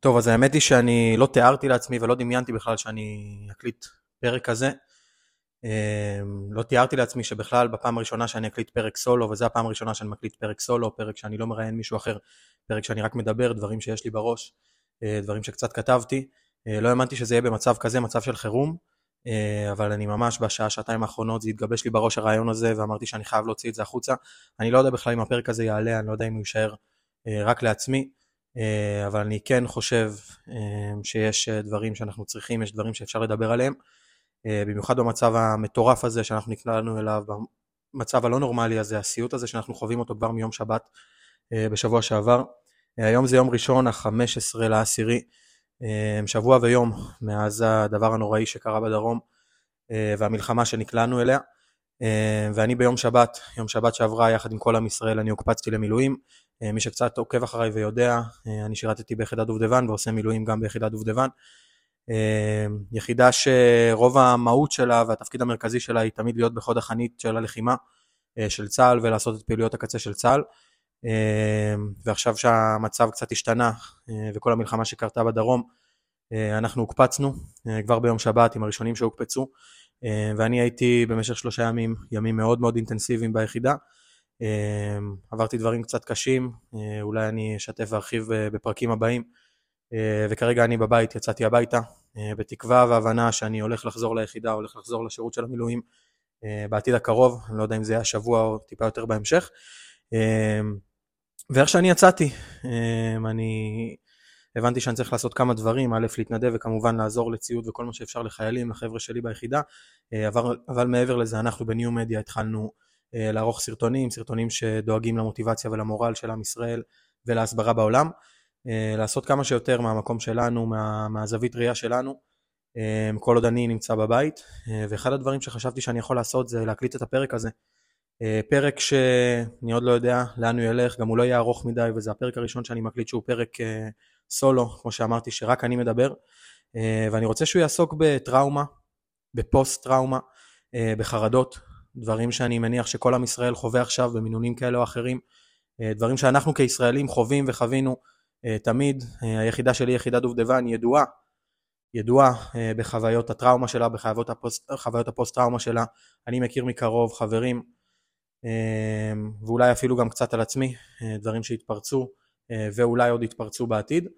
טוב, אז האמת היא שאני לא תיארתי לעצמי ולא דמיינתי בכלל שאני אקליט פרק כזה. אמ, לא תיארתי לעצמי שבכלל בפעם הראשונה שאני אקליט פרק סולו, וזו הפעם הראשונה שאני מקליט פרק סולו, פרק שאני לא מראיין מישהו אחר, פרק שאני רק מדבר, דברים שיש לי בראש, אה, דברים שקצת כתבתי. אה, לא האמנתי שזה יהיה במצב כזה, מצב של חירום, אה, אבל אני ממש בשעה, שעתיים האחרונות, זה התגבש לי בראש הרעיון הזה, ואמרתי שאני חייב להוציא את זה החוצה. אני לא יודע בכלל אם הפרק הזה יעלה, אני לא יודע אם הוא יישאר רק לעצמי, אבל אני כן חושב שיש דברים שאנחנו צריכים, יש דברים שאפשר לדבר עליהם. אה, במיוחד במצב המטורף הזה שאנחנו נקלענו אליו, במצב הלא נורמלי הזה, הסיוט הזה שאנחנו חווים אותו כבר מיום שבת אה, בשבוע שעבר. אה, היום זה יום ראשון, ה-15 לעשירי, שבוע ויום מאז הדבר הנוראי שקרה בדרום והמלחמה שנקלענו אליה. ואני ביום שבת, יום שבת שעברה יחד עם כל עם ישראל, אני הוקפצתי למילואים. מי שקצת עוקב אחריי ויודע, אני שירתתי ביחידת דובדבן ועושה מילואים גם ביחידת דובדבן. אמ, יחידה שרוב המהות שלה והתפקיד המרכזי שלה היא תמיד להיות בחוד החנית של הלחימה אה, של צה"ל ולעשות את פעילויות הקצה של צה"ל. ועכשיו שהמצב קצת השתנה אה, וכל המלחמה שקרתה בדרום, אה, אנחנו הוקפצנו כבר ביום שבת עם הראשונים שהוקפצו, ואני הייתי במשך שלושה ימים, ימים מאוד מאוד אינטנסיביים ביחידה. אמ, עברתי דברים קצת קשים, אולי אני אשתף וארחיב בפרקים הבאים. אה, וכרגע אני בבית, יצאתי הביתה, אה, בתקווה והבנה שאני הולך לחזור ליחידה, הולך לחזור לשירות של המילואים אה, בעתיד הקרוב, אני לא יודע אם זה יהיה השבוע או טיפה יותר בהמשך. ואיך שאני יצאתי, אני הבנתי שאני צריך לעשות כמה דברים, א', להתנדב וכמובן לעזור לציוד וכל מה שאפשר לחיילים, לחבר'ה שלי ביחידה, אבל, אבל מעבר לזה, אנחנו בניו מדיה התחלנו לערוך סרטונים, סרטונים שדואגים למוטיבציה ולמורל של עם ישראל ולהסברה בעולם. אה, לעשות כמה שיותר מהמקום שלנו, מה, מהזווית ראייה שלנו, אה, כל עוד אני נמצא בבית, אה, ואחד הדברים שחשבתי שאני יכול לעשות זה להקליט את הפרק הזה. פרק שאני עוד לא יודע לאן הוא ילך, גם הוא לא יהיה ארוך מדי, וזה הפרק הראשון שאני מקליט שהוא פרק סולו, כמו שאמרתי, שרק אני מדבר, ואני רוצה שהוא יעסוק בטראומה, בפוסט טראומה, בחרדות, דברים שאני מניח שכל עם ישראל חווה עכשיו במינונים כאלה או אחרים, דברים שאנחנו כישראלים חווים וחווינו אה, תמיד, אה, היחידה שלי, יחידת דובדבן, ידועה, ידועה אה, בחוויות הטראומה שלה, בחוויות הפוסט, הפוסט טראומה שלה. אני מכיר מקרוב חברים, ואולי אפילו גם קצת על עצמי, דברים שהתפרצו, ואולי עוד יתפרצו בעתיד.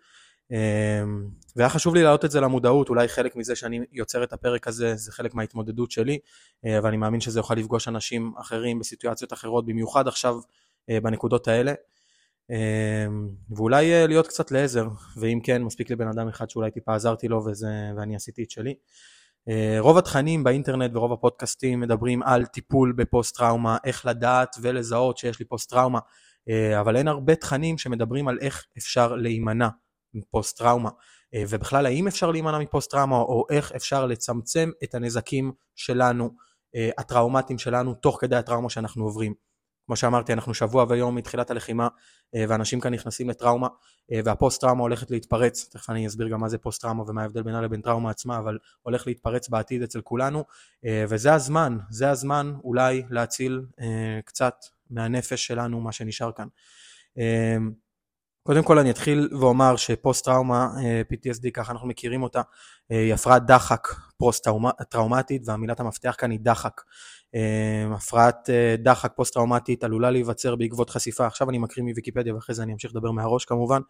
והיה חשוב לי להעלות את זה למודעות, אולי חלק מזה שאני יוצר את הפרק הזה זה חלק מההתמודדות שלי, ואני מאמין שזה יוכל לפגוש אנשים אחרים בסיטואציות אחרות, במיוחד עכשיו בנקודות האלה. אמ, ואולי אה, להיות קצת לעזר, ואם כן, מספיק לי בן אדם אחד שאולי טיפה עזרתי לו וזה, ואני עשיתי את שלי. אה, רוב התכנים באינטרנט ורוב הפודקאסטים מדברים על טיפול בפוסט טראומה, איך לדעת ולזהות שיש לי פוסט טראומה, אה, אבל אין הרבה תכנים שמדברים על איך אפשר להימנע מפוסט טראומה, ובכלל האם אפשר להימנע מפוסט טראומה, או איך אפשר לצמצם את הנזקים שלנו, הטראומטיים שלנו, תוך כדי הטראומה שאנחנו עוברים. כמו שאמרתי, אנחנו שבוע ויום מתחילת הלחימה, אה, ואנשים כאן נכנסים לטראומה, אה, והפוסט טראומה הולכת להתפרץ, תכף אני אסביר גם מה זה פוסט טראומה ומה ההבדל בינה לבין טראומה עצמה, אבל הולך להתפרץ בעתיד אצל כולנו, אה, וזה הזמן, זה הזמן אולי להציל קצת מהנפש שלנו, מה שנשאר כאן. קודם כל אני אתחיל ואומר שפוסט טראומה, PTSD, ככה אנחנו מכירים אותה, היא הפרעת דחק פוסט טראומטית, והמילת המפתח כאן היא דחק. אמ, הפרעת אה, דחק פוסט-טראומטית עלולה להיווצר בעקבות חשיפה, עכשיו אני מקריא מוויקיפדיה ואחרי זה אני אמשיך לדבר מהראש כמובן,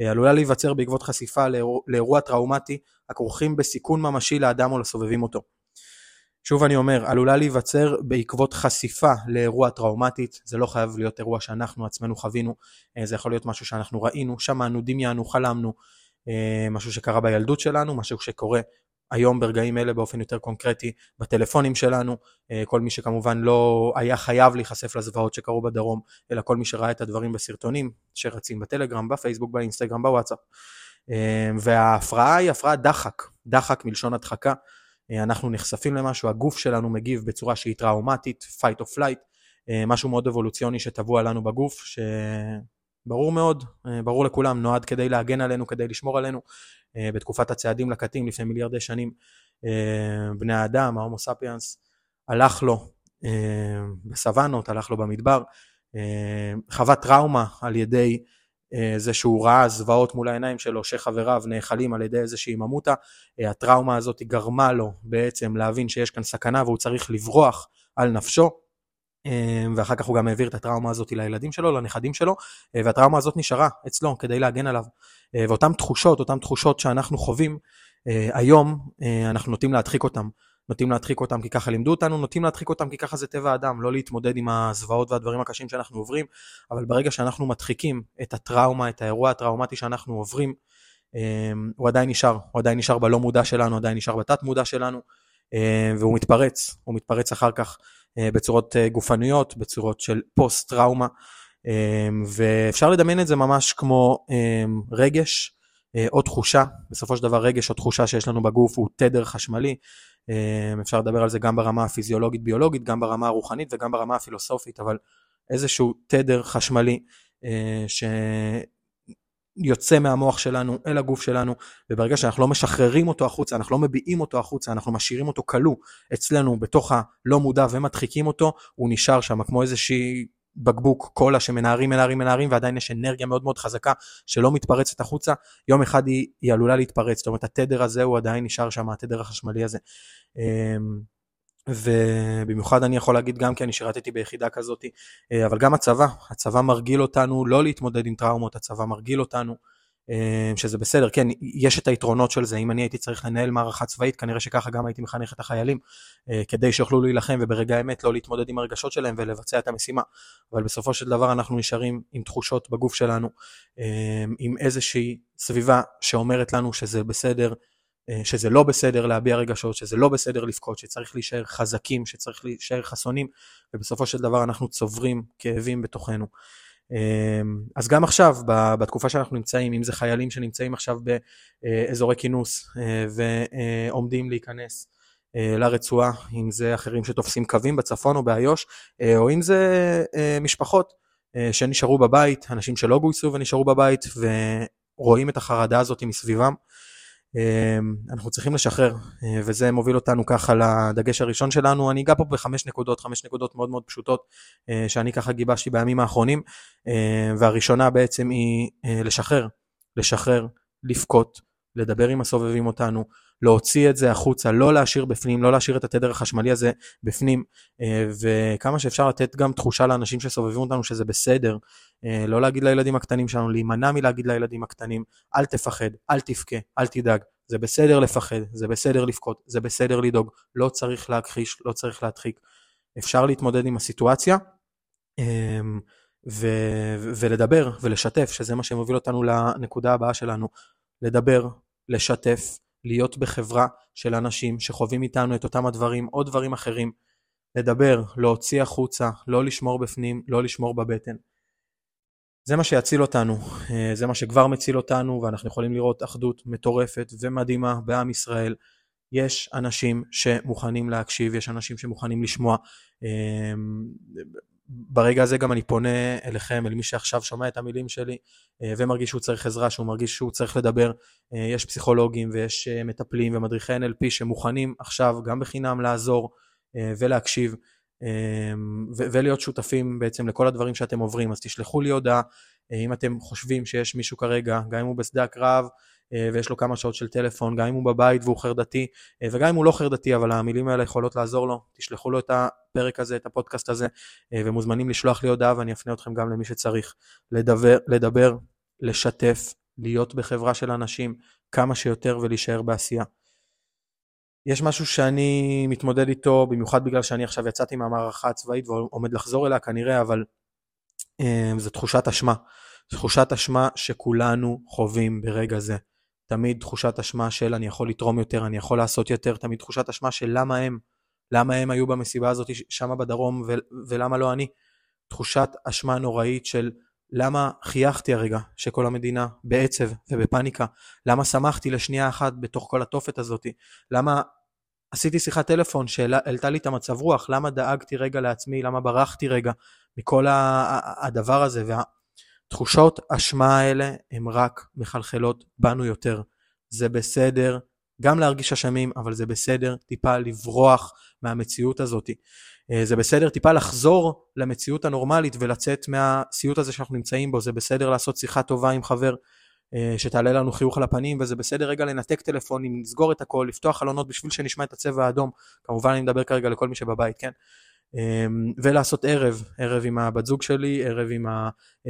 אה, עלולה להיווצר בעקבות חשיפה לאירוע טראומטי הכרוכים בסיכון ממשי לאדם או לסובבים אותו. שוב אני אומר, עלולה להיווצר בעקבות חשיפה לאירוע טראומטית, זה לא חייב להיות אירוע שאנחנו עצמנו חווינו, אה, זה יכול להיות משהו שאנחנו ראינו, שמענו, דמיינו, חלמנו, משהו שקרה בילדות שלנו, משהו שקורה היום ברגעים אלה באופן יותר קונקרטי בטלפונים שלנו, אה, כל מי שכמובן לא היה חייב להיחשף לזוועות שקרו בדרום, אלא כל מי שראה את הדברים בסרטונים שרצים בטלגרם, בפייסבוק, באינסטגרם, בוואטסאפ. אה, וההפרעה היא הפרעה דחק, דחק מלשון הדחקה. אה, אנחנו נחשפים למשהו, הגוף שלנו מגיב בצורה שהיא טראומטית, fight or flight, משהו מאוד אבולוציוני שטבוע לנו בגוף, ש... ברור מאוד, ברור לכולם, נועד כדי להגן עלינו, כדי לשמור עלינו, אה, בתקופת הצעדים לקטים לפני מיליארדי שנים, אה, בני האדם, ההומו ספיאנס, הלך לו אה, בסוואנות, הלך לו במדבר, חווה טראומה על ידי זה שהוא ראה זוועות מול העיניים שלו שחבריו נאכלים על ידי איזושהי ממוטה, הטראומה הזאת גרמה לו בעצם להבין שיש כאן סכנה והוא צריך לברוח על נפשו, ואחר כך הוא גם העביר את הטראומה הזאת לילדים שלו, לנכדים שלו, והטראומה הזאת נשארה אצלו כדי להגן עליו. ואותן תחושות, אותן תחושות שאנחנו חווים, היום אנחנו נוטים להדחיק אותן. נוטים להדחיק אותם כי ככה לימדו אותנו, נוטים להדחיק אותם כי ככה זה טבע האדם, לא להתמודד עם הזוועות והדברים הקשים שאנחנו עוברים, אבל ברגע שאנחנו מדחיקים את הטראומה, את האירוע הטראומטי שאנחנו עוברים, אמ, הוא עדיין נשאר, הוא עדיין נשאר בלא מודע שלנו, עדיין נשאר בתת מודע שלנו, אמ, והוא מתפרץ, הוא מתפרץ אחר כך אה, בצורות אה, גופניות, בצורות של פוסט טראומה, אמ, ואפשר לדמיין את זה ממש כמו רגש, אה, או תחושה, בסופו של דבר רגש או תחושה שיש לנו בגוף הוא תדר חשמלי, אפשר לדבר על זה גם ברמה הפיזיולוגית-ביולוגית, גם ברמה הרוחנית וגם ברמה הפילוסופית, אבל איזשהו תדר חשמלי אה, שיוצא מהמוח שלנו אל הגוף שלנו, וברגע שאנחנו לא משחררים אותו החוצה, אנחנו לא מביעים אותו החוצה, אנחנו משאירים אותו כלוא אצלנו בתוך הלא מודע ומדחיקים אותו, הוא נשאר שם כמו איזושהי בקבוק קולה שמנערים, מנערים, מנערים, ועדיין יש אנרגיה מאוד מאוד חזקה שלא מתפרצת החוצה, יום אחד היא, היא עלולה להתפרץ, זאת אומרת התדר הזה הוא עדיין נשאר שם, התדר החשמלי הזה. אמ, ובמיוחד אני יכול להגיד גם כי אני שירתתי ביחידה כזאת, אה, אבל גם הצבא, הצבא מרגיל אותנו לא להתמודד עם טראומות, הצבא מרגיל אותנו שזה בסדר, כן, יש את היתרונות של זה, אם אני הייתי צריך לנהל מערכה צבאית, כנראה שככה גם הייתי מחנך את החיילים, אה, כדי שיוכלו להילחם וברגע האמת לא להתמודד עם הרגשות שלהם ולבצע את המשימה. אבל בסופו של דבר אנחנו נשארים עם תחושות בגוף שלנו, אה, עם איזושהי סביבה שאומרת לנו שזה בסדר, שזה לא בסדר להביע רגשות, שזה לא בסדר לבכות, שצריך להישאר חזקים, שצריך להישאר חסונים, ובסופו של דבר אנחנו צוברים כאבים בתוכנו. אמ, אז גם עכשיו, בתקופה שאנחנו נמצאים, אם זה חיילים שנמצאים עכשיו באזורי כינוס אה, ועומדים להיכנס אה, לרצועה, אם זה אחרים שתופסים קווים בצפון או באיו"ש, אה, או אם זה משפחות שנשארו בבית, אנשים שלא גויסו ונשארו בבית ורואים את החרדה הזאת מסביבם. אמ, אנחנו צריכים לשחרר, אה, וזה מוביל אותנו ככה לדגש הראשון שלנו. אני אגע פה בחמש נקודות, חמש נקודות מאוד מאוד פשוטות, אה, שאני ככה גיבשתי בימים האחרונים, אה, והראשונה בעצם היא לשחרר, לשחרר, לבכות, לדבר עם הסובבים אותנו, להוציא את זה החוצה, לא להשאיר בפנים, לא להשאיר את התדר החשמלי הזה בפנים, וכמה שאפשר לתת גם תחושה לאנשים שסובבים אותנו שזה בסדר, לא להגיד לילדים הקטנים שלנו, להימנע מלהגיד לילדים הקטנים, אל תפחד, אל תבכה, אל תדאג, זה בסדר לפחד, זה בסדר לבכות, זה בסדר לדאוג, לא צריך להכחיש, לא צריך להדחיק, אפשר להתמודד עם הסיטואציה. ו- ולדבר ולשתף, שזה מה שמוביל אותנו לנקודה הבאה שלנו, לדבר, לשתף, להיות בחברה של אנשים שחווים איתנו את אותם הדברים או דברים אחרים, לדבר, להוציא החוצה, לא לשמור בפנים, לא לשמור בבטן. זה מה שיציל אותנו, אה, זה מה שכבר מציל אותנו, ואנחנו יכולים לראות אחדות מטורפת ומדהימה בעם ישראל. יש אנשים שמוכנים להקשיב, יש אנשים שמוכנים לשמוע. ברגע הזה גם אני פונה אליכם, אל מי שעכשיו שומע את המילים שלי אה, ומרגיש שהוא צריך עזרה, שהוא מרגיש שהוא צריך לדבר. אה, יש פסיכולוגים ויש אה, מטפלים ומדריכי NLP שמוכנים עכשיו גם בחינם לעזור ולהקשיב ולהיות שותפים בעצם לכל הדברים שאתם עוברים. אז תשלחו לי הודעה אם אתם חושבים שיש מישהו כרגע, גם אם הוא בשדה הקרב, ויש לו כמה שעות של טלפון, גם אם הוא בבית והוא חרדתי, אה, וגם אם הוא לא חרדתי, אבל המילים האלה יכולות לעזור לו, תשלחו לו את הפרק הזה, את הפודקאסט הזה, אה, ומוזמנים לשלוח לי הודעה ואני אפנה אתכם גם למי שצריך. לדבר, לדבר, לשתף, להיות בחברה של אנשים כמה שיותר ולהישאר בעשייה. יש משהו שאני מתמודד איתו, במיוחד בגלל שאני עכשיו יצאתי מהמערכה הצבאית ועומד לחזור אליה כנראה, אבל זו תחושת אשמה. תחושת אשמה שכולנו חווים ברגע זה. תמיד תחושת אשמה של אני יכול לתרום יותר, אני יכול לעשות יותר, תמיד תחושת אשמה של למה הם, למה הם היו במסיבה הזאת שם בדרום ו- ולמה לא אני. תחושת אשמה נוראית של למה חייכתי הרגע שכל המדינה בעצב ובפניקה, למה שמחתי לשנייה אחת בתוך כל התופת הזאת, למה עשיתי שיחת טלפון שהעלתה לי את המצב רוח, למה דאגתי רגע לעצמי, למה ברחתי רגע מכל הדבר הזה, וה... תחושות אשמה האלה הן רק מחלחלות בנו יותר. זה בסדר גם להרגיש אשמים, אבל זה בסדר טיפה לברוח מהמציאות הזאת. אה, זה בסדר טיפה לחזור למציאות הנורמלית ולצאת מהסיוט הזה שאנחנו נמצאים בו, זה בסדר לעשות שיחה טובה עם חבר אה, שתעלה לנו חיוך על הפנים, וזה בסדר רגע לנתק טלפונים, לסגור את הכל, לפתוח חלונות בשביל שנשמע את הצבע האדום, כמובן אני מדבר כרגע לכל מי שבבית, כן? אמ, ולעשות ערב, ערב עם הבת זוג שלי, ערב עם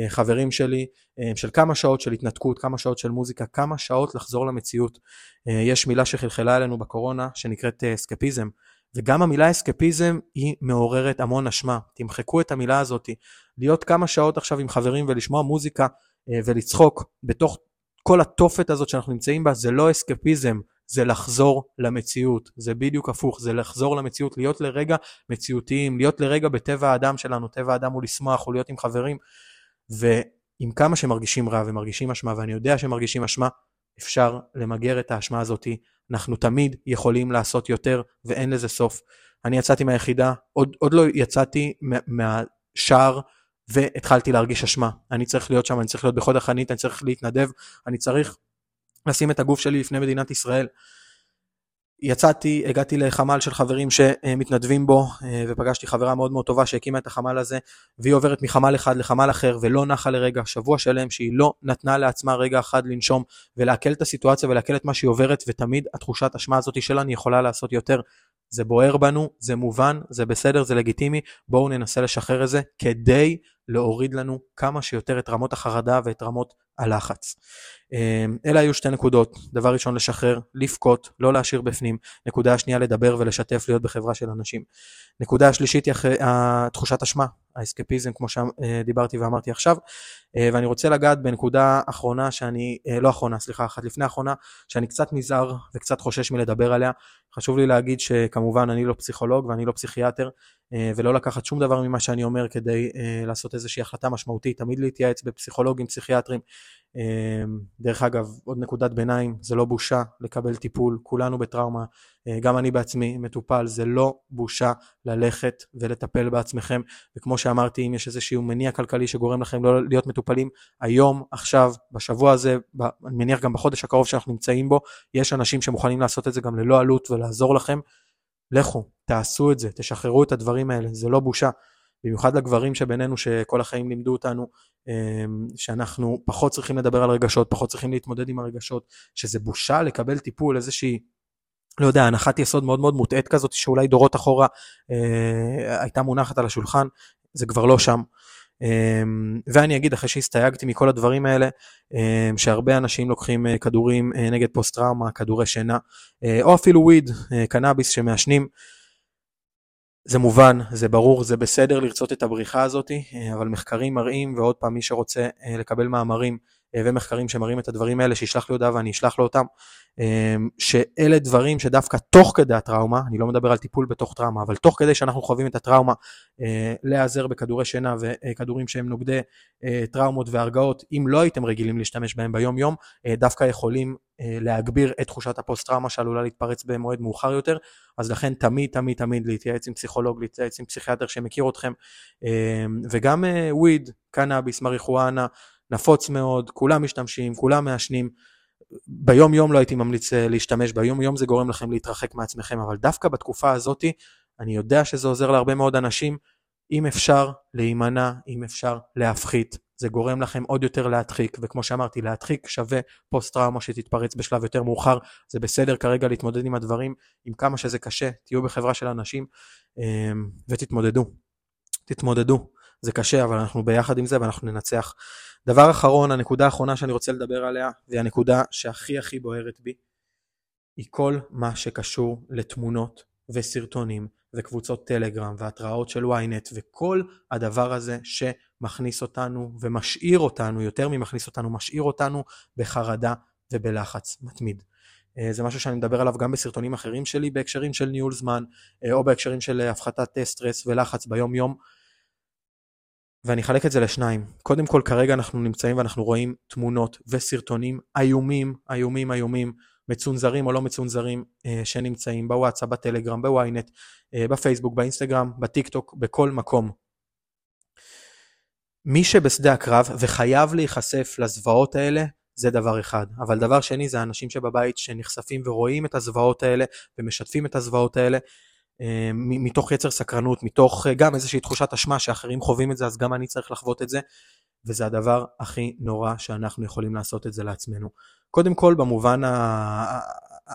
החברים שלי, אמ, של כמה שעות של התנתקות, כמה שעות של מוזיקה, כמה שעות לחזור למציאות. אה, יש מילה שחלחלה אלינו בקורונה שנקראת אסקפיזם, וגם המילה אסקפיזם היא מעוררת המון אשמה. תמחקו את המילה הזאת, להיות כמה שעות עכשיו עם חברים ולשמוע מוזיקה אה, ולצחוק בתוך כל התופת הזאת שאנחנו נמצאים בה, זה לא אסקפיזם, זה לחזור למציאות, זה בדיוק הפוך, זה לחזור למציאות, להיות לרגע מציאותיים, להיות לרגע בטבע האדם שלנו, טבע האדם הוא לשמוח, הוא להיות עם חברים, ועם כמה שמרגישים רע ומרגישים אשמה, ואני יודע שמרגישים אשמה, אפשר למגר את האשמה הזאתי, אנחנו תמיד יכולים לעשות יותר, ואין לזה סוף. אני יצאתי מהיחידה, עוד, עוד לא יצאתי מהשער, והתחלתי להרגיש אשמה. אני צריך להיות שם, אני צריך להיות בחוד החנית, אני צריך להתנדב, אני צריך לשים את הגוף שלי לפני מדינת ישראל. יצאתי, הגעתי לחמ"ל של חברים שמתנדבים בו, אה, ופגשתי חברה מאוד מאוד טובה שהקימה את החמ"ל הזה, והיא עוברת מחמ"ל אחד לחמ"ל אחר, ולא נחה לרגע, שבוע שלם שהיא לא נתנה לעצמה רגע אחד לנשום, ולעכל את הסיטואציה ולעכל את מה שהיא עוברת, ותמיד התחושת אשמה הזאת שלה, אני יכולה לעשות יותר. זה בוער בנו, זה מובן, זה בסדר, זה לגיטימי, בואו ננסה לשחרר את זה, כדי להוריד לנו כמה שיותר את רמות החרדה ואת רמות הלחץ. אמ, אלה היו שתי נקודות, דבר ראשון לשחרר, לבכות, לא להשאיר בפנים, נקודה שנייה לדבר ולשתף, להיות בחברה של אנשים. נקודה שלישית היא תחושת אשמה, האסקפיזם כמו שדיברתי ואמרתי עכשיו, אה, ואני רוצה לגעת בנקודה אחרונה שאני, אה, לא אחרונה, סליחה, אחת לפני אחרונה, שאני קצת נזהר וקצת חושש מלדבר עליה. חשוב לי להגיד שכמובן אני לא פסיכולוג ואני לא פסיכיאטר, אה, ולא לקחת שום דבר ממה שאני אומר כדי לעשות איזושהי החלטה משמעותית, תמיד להתייעץ בפסיכולוגים, פסיכיאטרים. דרך אגב, עוד נקודת ביניים, זה לא בושה לקבל טיפול, כולנו בטראומה, גם אני בעצמי מטופל, זה לא בושה ללכת ולטפל בעצמכם, וכמו שאמרתי, אם יש איזשהו מניע כלכלי שגורם לכם לא להיות מטופלים, היום, עכשיו, בשבוע הזה, אני מניח גם בחודש הקרוב שאנחנו נמצאים בו, יש אנשים שמוכנים לעשות את זה גם ללא עלות ולעזור לכם. לכו, תעשו את זה, תשחררו את הדברים האלה, זה לא בושה. במיוחד לגברים שבינינו שכל החיים לימדו אותנו אמ, שאנחנו פחות צריכים לדבר על רגשות, פחות צריכים להתמודד עם הרגשות, שזה בושה לקבל טיפול, איזושהי, לא יודע, הנחת יסוד מאוד מאוד מוטעית כזאת, שאולי דורות אחורה אה, הייתה מונחת על השולחן, זה כבר לא שם. אמ, ואני אגיד אחרי שהסתייגתי מכל הדברים האלה, אמ, שהרבה אנשים לוקחים אה, כדורים אה, נגד פוסט טראומה, כדורי שינה, אה, או אפילו וויד, קנאביס שמעשנים. זה מובן, זה ברור, זה בסדר לרצות את הבריחה הזאת, אבל מחקרים מראים, ועוד פעם מי שרוצה לקבל מאמרים ומחקרים שמראים את הדברים האלה, שישלח לי הודעה ואני אשלח לו אותם, אמ, שאלה דברים שדווקא תוך כדי הטראומה, אני לא מדבר על טיפול בתוך טראומה, אבל תוך כדי שאנחנו חווים את הטראומה, אה, להיעזר בכדורי שינה וכדורים שהם נוגדי אה, טראומות והרגעות, אם לא הייתם רגילים להשתמש בהם ביום יום, אה, דווקא יכולים להגביר את תחושת הפוסט טראומה שעלולה להתפרץ במועד מאוחר יותר, אז לכן תמיד תמיד תמיד להתייעץ עם פסיכולוג, להתייעץ עם פסיכיאטר שמכיר אתכם, וגם וויד, קנאביס, מריחואנה, נפוץ מאוד, כולם משתמשים, כולם מעשנים. ביום יום לא הייתי ממליץ אה, להשתמש, ביום יום זה גורם לכם להתרחק מעצמכם, אבל דווקא בתקופה הזאתי, אני יודע שזה עוזר להרבה מאוד אנשים, אם אפשר להימנע, אם אפשר להפחית, זה גורם לכם עוד יותר להדחיק, וכמו שאמרתי, להדחיק שווה פוסט טראומה שתתפרץ בשלב יותר מאוחר, זה בסדר כרגע להתמודד עם הדברים, עם כמה שזה קשה, תהיו בחברה של אנשים אמ, ותתמודדו, תתמודדו, זה קשה, אבל אנחנו ביחד עם זה ואנחנו ננצח. דבר אחרון, הנקודה האחרונה שאני רוצה לדבר עליה, והיא הנקודה שהכי הכי בוערת בי, היא כל מה שקשור לתמונות וסרטונים וקבוצות טלגרם והתראות של ynet וכל הדבר הזה שמכניס אותנו ומשאיר אותנו, יותר ממכניס אותנו, משאיר אותנו בחרדה ובלחץ מתמיד. אה, זה משהו שאני מדבר עליו גם בסרטונים אחרים שלי בהקשרים של ניהול זמן אה, או בהקשרים של הפחתת סטרס ולחץ ביום יום. ואני אחלק את זה לשניים. קודם כל, כרגע אנחנו נמצאים ואנחנו רואים תמונות וסרטונים איומים, איומים, איומים, מצונזרים או לא מצונזרים, אה, שנמצאים בוואטסאפ, בטלגרם, בוויינט, אה, בפייסבוק, באינסטגרם, בטיק טוק, בכל מקום. מי שבשדה הקרב וחייב להיחשף לזוועות האלה, זה דבר אחד. אבל דבר שני זה האנשים שבבית שנחשפים ורואים את הזוועות האלה ומשתפים את הזוועות האלה. אה, מתוך יצר סקרנות, מתוך אה, גם איזושהי תחושת אשמה שאחרים חווים את זה, אז גם אני צריך לחוות את זה, וזה הדבר הכי נורא שאנחנו יכולים לעשות את זה לעצמנו. קודם כל, במובן ה...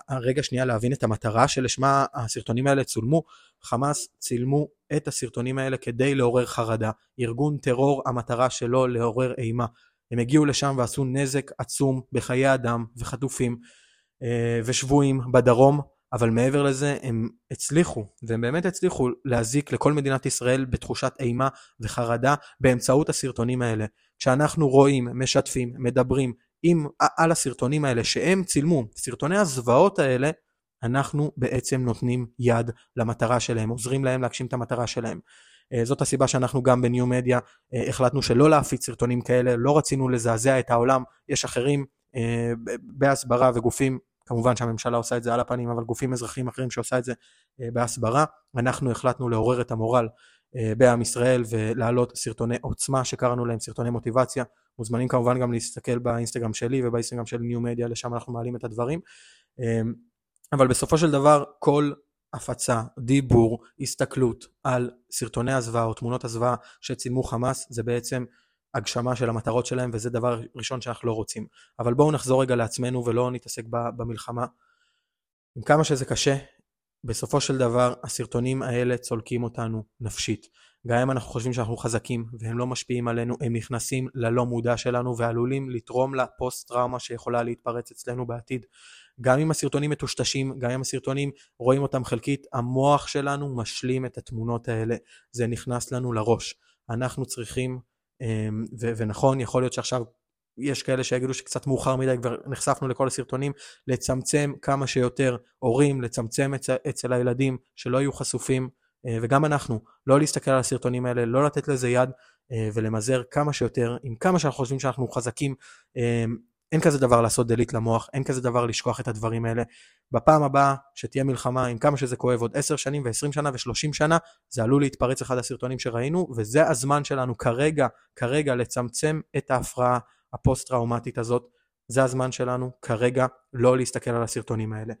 הרגע שנייה להבין את המטרה שלשמה הסרטונים האלה צולמו. חמאס צילמו את הסרטונים האלה כדי לעורר חרדה. ארגון טרור, המטרה שלו לעורר אימה. הם הגיעו לשם ועשו נזק עצום בחיי אדם וחטופים אה, ושבויים בדרום, אבל מעבר לזה הם הצליחו, והם באמת הצליחו להזיק לכל מדינת ישראל בתחושת אימה וחרדה באמצעות הסרטונים האלה. כשאנחנו רואים, משתפים, מדברים עם, על הסרטונים האלה שהם צילמו, סרטוני הזוועות האלה, אנחנו בעצם נותנים יד למטרה שלהם, עוזרים להם להגשים את המטרה שלהם. אה, זאת הסיבה שאנחנו גם בניו מדיה אה, החלטנו שלא להפיץ סרטונים כאלה, לא רצינו לזעזע את העולם, יש אחרים אה, בהסברה וגופים, כמובן שהממשלה עושה את זה על הפנים, אבל גופים אזרחיים אחרים שעושה את זה בהסברה, אנחנו החלטנו לעורר את המורל בעם ישראל ולהעלות סרטוני עוצמה שקראנו להם סרטוני מוטיבציה, מוזמנים כמובן גם להסתכל באינסטגרם שלי ובאינסטגרם של ניו מדיה, לשם אנחנו מעלים את הדברים. אבל בסופו של דבר כל הפצה, דיבור, הסתכלות על סרטוני הזוועה או תמונות הזוועה שצילמו חמאס, זה בעצם הגשמה של המטרות שלהם, וזה דבר ראשון שאנחנו לא רוצים. אבל בואו נחזור רגע לעצמנו ולא נתעסק במלחמה. עם כמה שזה קשה, בסופו של דבר הסרטונים האלה צולקים אותנו נפשית. גם אם אנחנו חושבים שאנחנו חזקים והם לא משפיעים עלינו, הם נכנסים ללא מודע שלנו ועלולים לתרום לפוסט טראומה שיכולה להתפרץ אצלנו בעתיד. גם אם הסרטונים מטושטשים, גם אם הסרטונים רואים אותם חלקית, המוח שלנו משלים את התמונות האלה, זה נכנס לנו לראש. אנחנו צריכים, ו- ונכון, יכול להיות שעכשיו יש כאלה שיגידו שקצת מאוחר מדי, כבר נחשפנו לכל הסרטונים, לצמצם כמה שיותר הורים, לצמצם אצל, אצל הילדים, שלא יהיו חשופים, אה, וגם אנחנו, לא להסתכל על הסרטונים האלה, לא לתת לזה יד, אה, ולמזער כמה שיותר, עם כמה שאנחנו חושבים שאנחנו חזקים, אמ, אין כזה דבר לעשות delete למוח, אין כזה דבר לשכוח את הדברים האלה. בפעם הבאה שתהיה מלחמה, עם כמה שזה כואב, עוד 10 שנים ו-20 שנה ו-30 שנה, זה עלול להתפרץ אחד הסרטונים שראינו, וזה הזמן שלנו כרגע, כרגע לצמצם את ההפרעה הפוסט-טראומטית הזאת. זה הזמן שלנו כרגע לא להסתכל על הסרטונים האלה.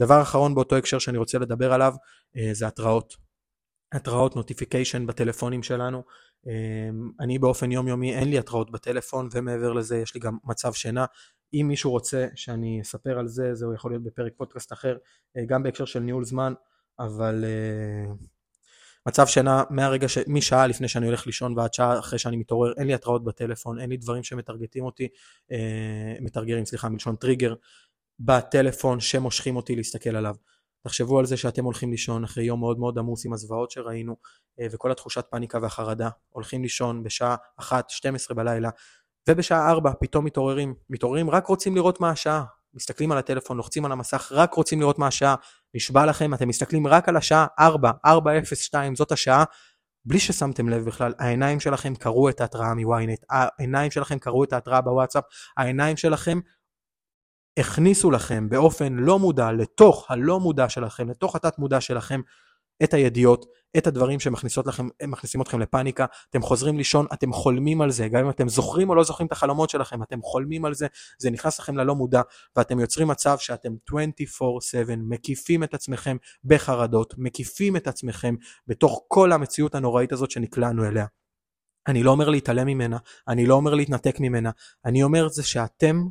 דבר אחרון באותו הקשר שאני רוצה לדבר עליו, אה, זה התראות. התראות notification בטלפונים שלנו. אמ, אני באופן יומיומי אין לי התראות בטלפון ומעבר לזה יש לי גם מצב שינה. אם מישהו רוצה שאני אספר על זה, זה יכול להיות בפרק פודקאסט אחר, אה, גם בהקשר של ניהול זמן, אבל אה, מצב שינה מהרגע, ש... משעה לפני שאני הולך לישון ועד שעה אחרי שאני מתעורר, אין לי התראות בטלפון, אין לי דברים שמטרגטים אותי, אה, מתרגרים, סליחה, מלשון טריגר, בטלפון שמושכים אותי להסתכל עליו. תחשבו על זה שאתם הולכים לישון אחרי יום מאוד מאוד עמוס עם הזוועות שראינו אה, וכל התחושת פאניקה והחרדה, הולכים לישון בשעה 1, 12 בלילה ובשעה 4 פתאום מתעוררים, מתעוררים רק רוצים לראות מה השעה, מסתכלים על הטלפון, לוחצים על המסך, רק רוצים לראות מה השעה, נשבע לכם, אתם מסתכלים רק על השעה 4, 402, זאת השעה, בלי ששמתם לב בכלל, העיניים שלכם קראו את ההתראה מוויינט, העיניים שלכם קראו את ההתראה בוואטסאפ, העיניים שלכם הכניסו לכם באופן לא מודע לתוך הלא מודע שלכם, לתוך התת מודע שלכם, את הידיעות, את הדברים שמכניסים אתכם לפאניקה, אתם חוזרים לישון, אתם חולמים על זה, גם אם אתם זוכרים או לא זוכרים את החלומות שלכם, אתם חולמים על זה, זה נכנס לכם ללא מודע, ואתם יוצרים מצב שאתם 24/7 מקיפים את עצמכם בחרדות, מקיפים את עצמכם בתוך כל המציאות הנוראית הזאת שנקלענו אליה. אני לא אומר להתעלם ממנה, אני לא אומר להתנתק ממנה, אני אומר זה שאתם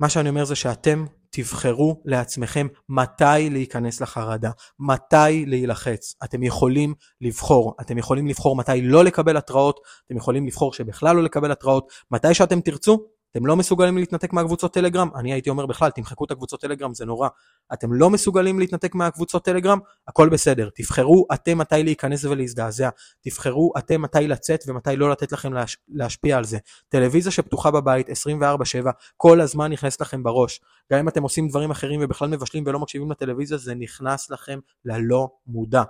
מה שאני אומר זה שאתם תבחרו לעצמכם מתי להיכנס לחרדה, מתי להילחץ. אתם יכולים לבחור, אתם יכולים לבחור מתי לא לקבל התראות, אתם יכולים לבחור שבכלל לא לקבל התראות, מתי שאתם תרצו, אתם לא מסוגלים להתנתק מהקבוצות טלגרם? אני הייתי אומר בכלל, תמחקו את הקבוצות טלגרם, זה נורא. אתם לא מסוגלים להתנתק מהקבוצות טלגרם? הכל בסדר. תבחרו אתם מתי להיכנס ולהזדעזע. תבחרו אתם מתי לצאת ומתי לא לתת לכם להש... להשפיע על זה. טלוויזיה שפתוחה בבית 24/7, כל הזמן נכנס לכם בראש. גם אם אתם עושים דברים אחרים ובכלל מבשלים ולא מקשיבים לטלוויזיה, זה נכנס לכם ללא מודע.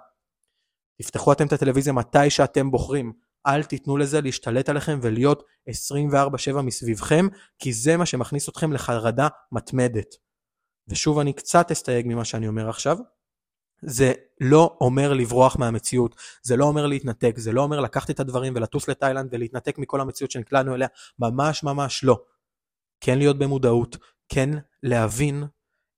תפתחו אתם את הטלוויזיה מתי שאתם בוחרים. אל תיתנו לזה להשתלט עליכם ולהיות 24/7 מסביבכם, כי זה מה שמכניס אתכם לחרדה מתמדת. ושוב אני קצת אסתייג ממה שאני אומר עכשיו. זה לא אומר לברוח מהמציאות, זה לא אומר להתנתק, זה לא אומר לקחת את הדברים ולטוס לתאילנד ולהתנתק מכל המציאות שנקלענו אליה, ממש ממש לא. כן להיות במודעות, כן להבין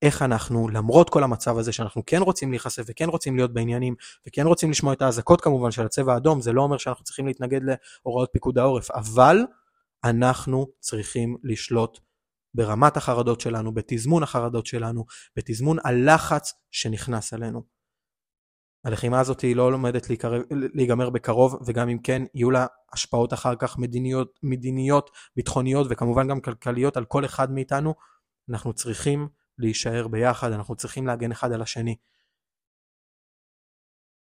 איך אנחנו, למרות כל המצב הזה שאנחנו כן רוצים להיחשף וכן רוצים להיות בעניינים וכן רוצים לשמוע את האזעקות כמובן של הצבע האדום, זה לא אומר שאנחנו צריכים להתנגד להוראות פיקוד העורף, אבל אנחנו צריכים לשלוט ברמת החרדות שלנו, בתזמון החרדות שלנו, בתזמון הלחץ שנכנס עלינו. הלחימה הזאת היא לא לומדת להיגמר בקרוב, וגם אם כן, יהיו לה השפעות אחר כך מדיניות, מדיניות, ביטחוניות וכמובן גם כלכליות על כל אחד מאיתנו. אנחנו צריכים להישאר ביחד, אנחנו צריכים להגן אחד על השני.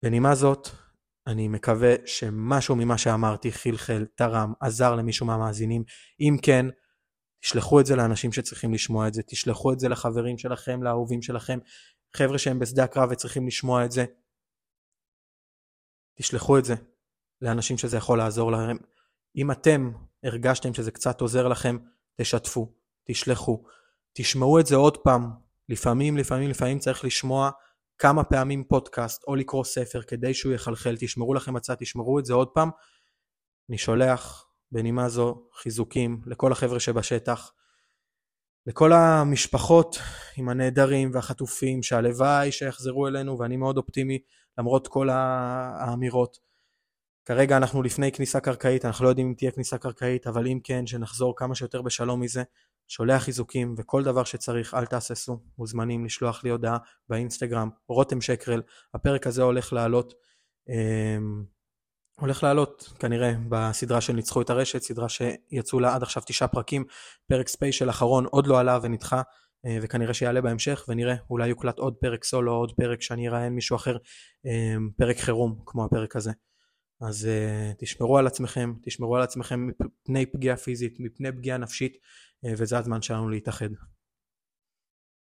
בנימה זאת, אני מקווה שמשהו ממה שאמרתי חלחל, תרם, עזר למישהו מהמאזינים. אם כן, תשלחו את זה לאנשים שצריכים לשמוע את זה, תשלחו את זה לחברים שלכם, לאהובים שלכם, חבר'ה שהם בשדה הקרב וצריכים לשמוע את זה. תשלחו את זה לאנשים שזה יכול לעזור להם. אם אתם הרגשתם שזה קצת עוזר לכם, תשתפו, תשלחו, תשמעו את זה עוד פעם. לפעמים, לפעמים, לפעמים צריך לשמוע כמה פעמים פודקאסט או לקרוא ספר כדי שהוא יחלחל, תשמרו לכם הצד, תשמרו את זה עוד פעם. אני שולח בנימה זו חיזוקים לכל החבר'ה שבשטח, לכל המשפחות עם הנעדרים והחטופים, שהלוואי שיחזרו אלינו, ואני מאוד אופטימי למרות כל האמירות. כרגע אנחנו לפני כניסה קרקעית, אנחנו לא יודעים אם תהיה כניסה קרקעית, אבל אם כן, שנחזור כמה שיותר בשלום מזה. שולח חיזוקים וכל דבר שצריך, אל תהססו, מוזמנים לשלוח לי הודעה באינסטגרם, רותם שקרל, הפרק הזה הולך לעלות, אה, הולך לעלות כנראה בסדרה של ניצחו את הרשת, סדרה שיצאו לה עד עכשיו תשעה פרקים, פרק ספיישל אחרון עוד לא עלה ונדחה, אה, וכנראה שיעלה בהמשך, ונראה, אולי יוקלט עוד פרק סולו, עוד פרק שאני אראיין מישהו אחר, אה, פרק חירום כמו הפרק הזה. אז uh, תשמרו על עצמכם, תשמרו על עצמכם מפני פגיעה פיזית, מפני פגיעה נפשית, וזה הזמן שלנו להתאחד.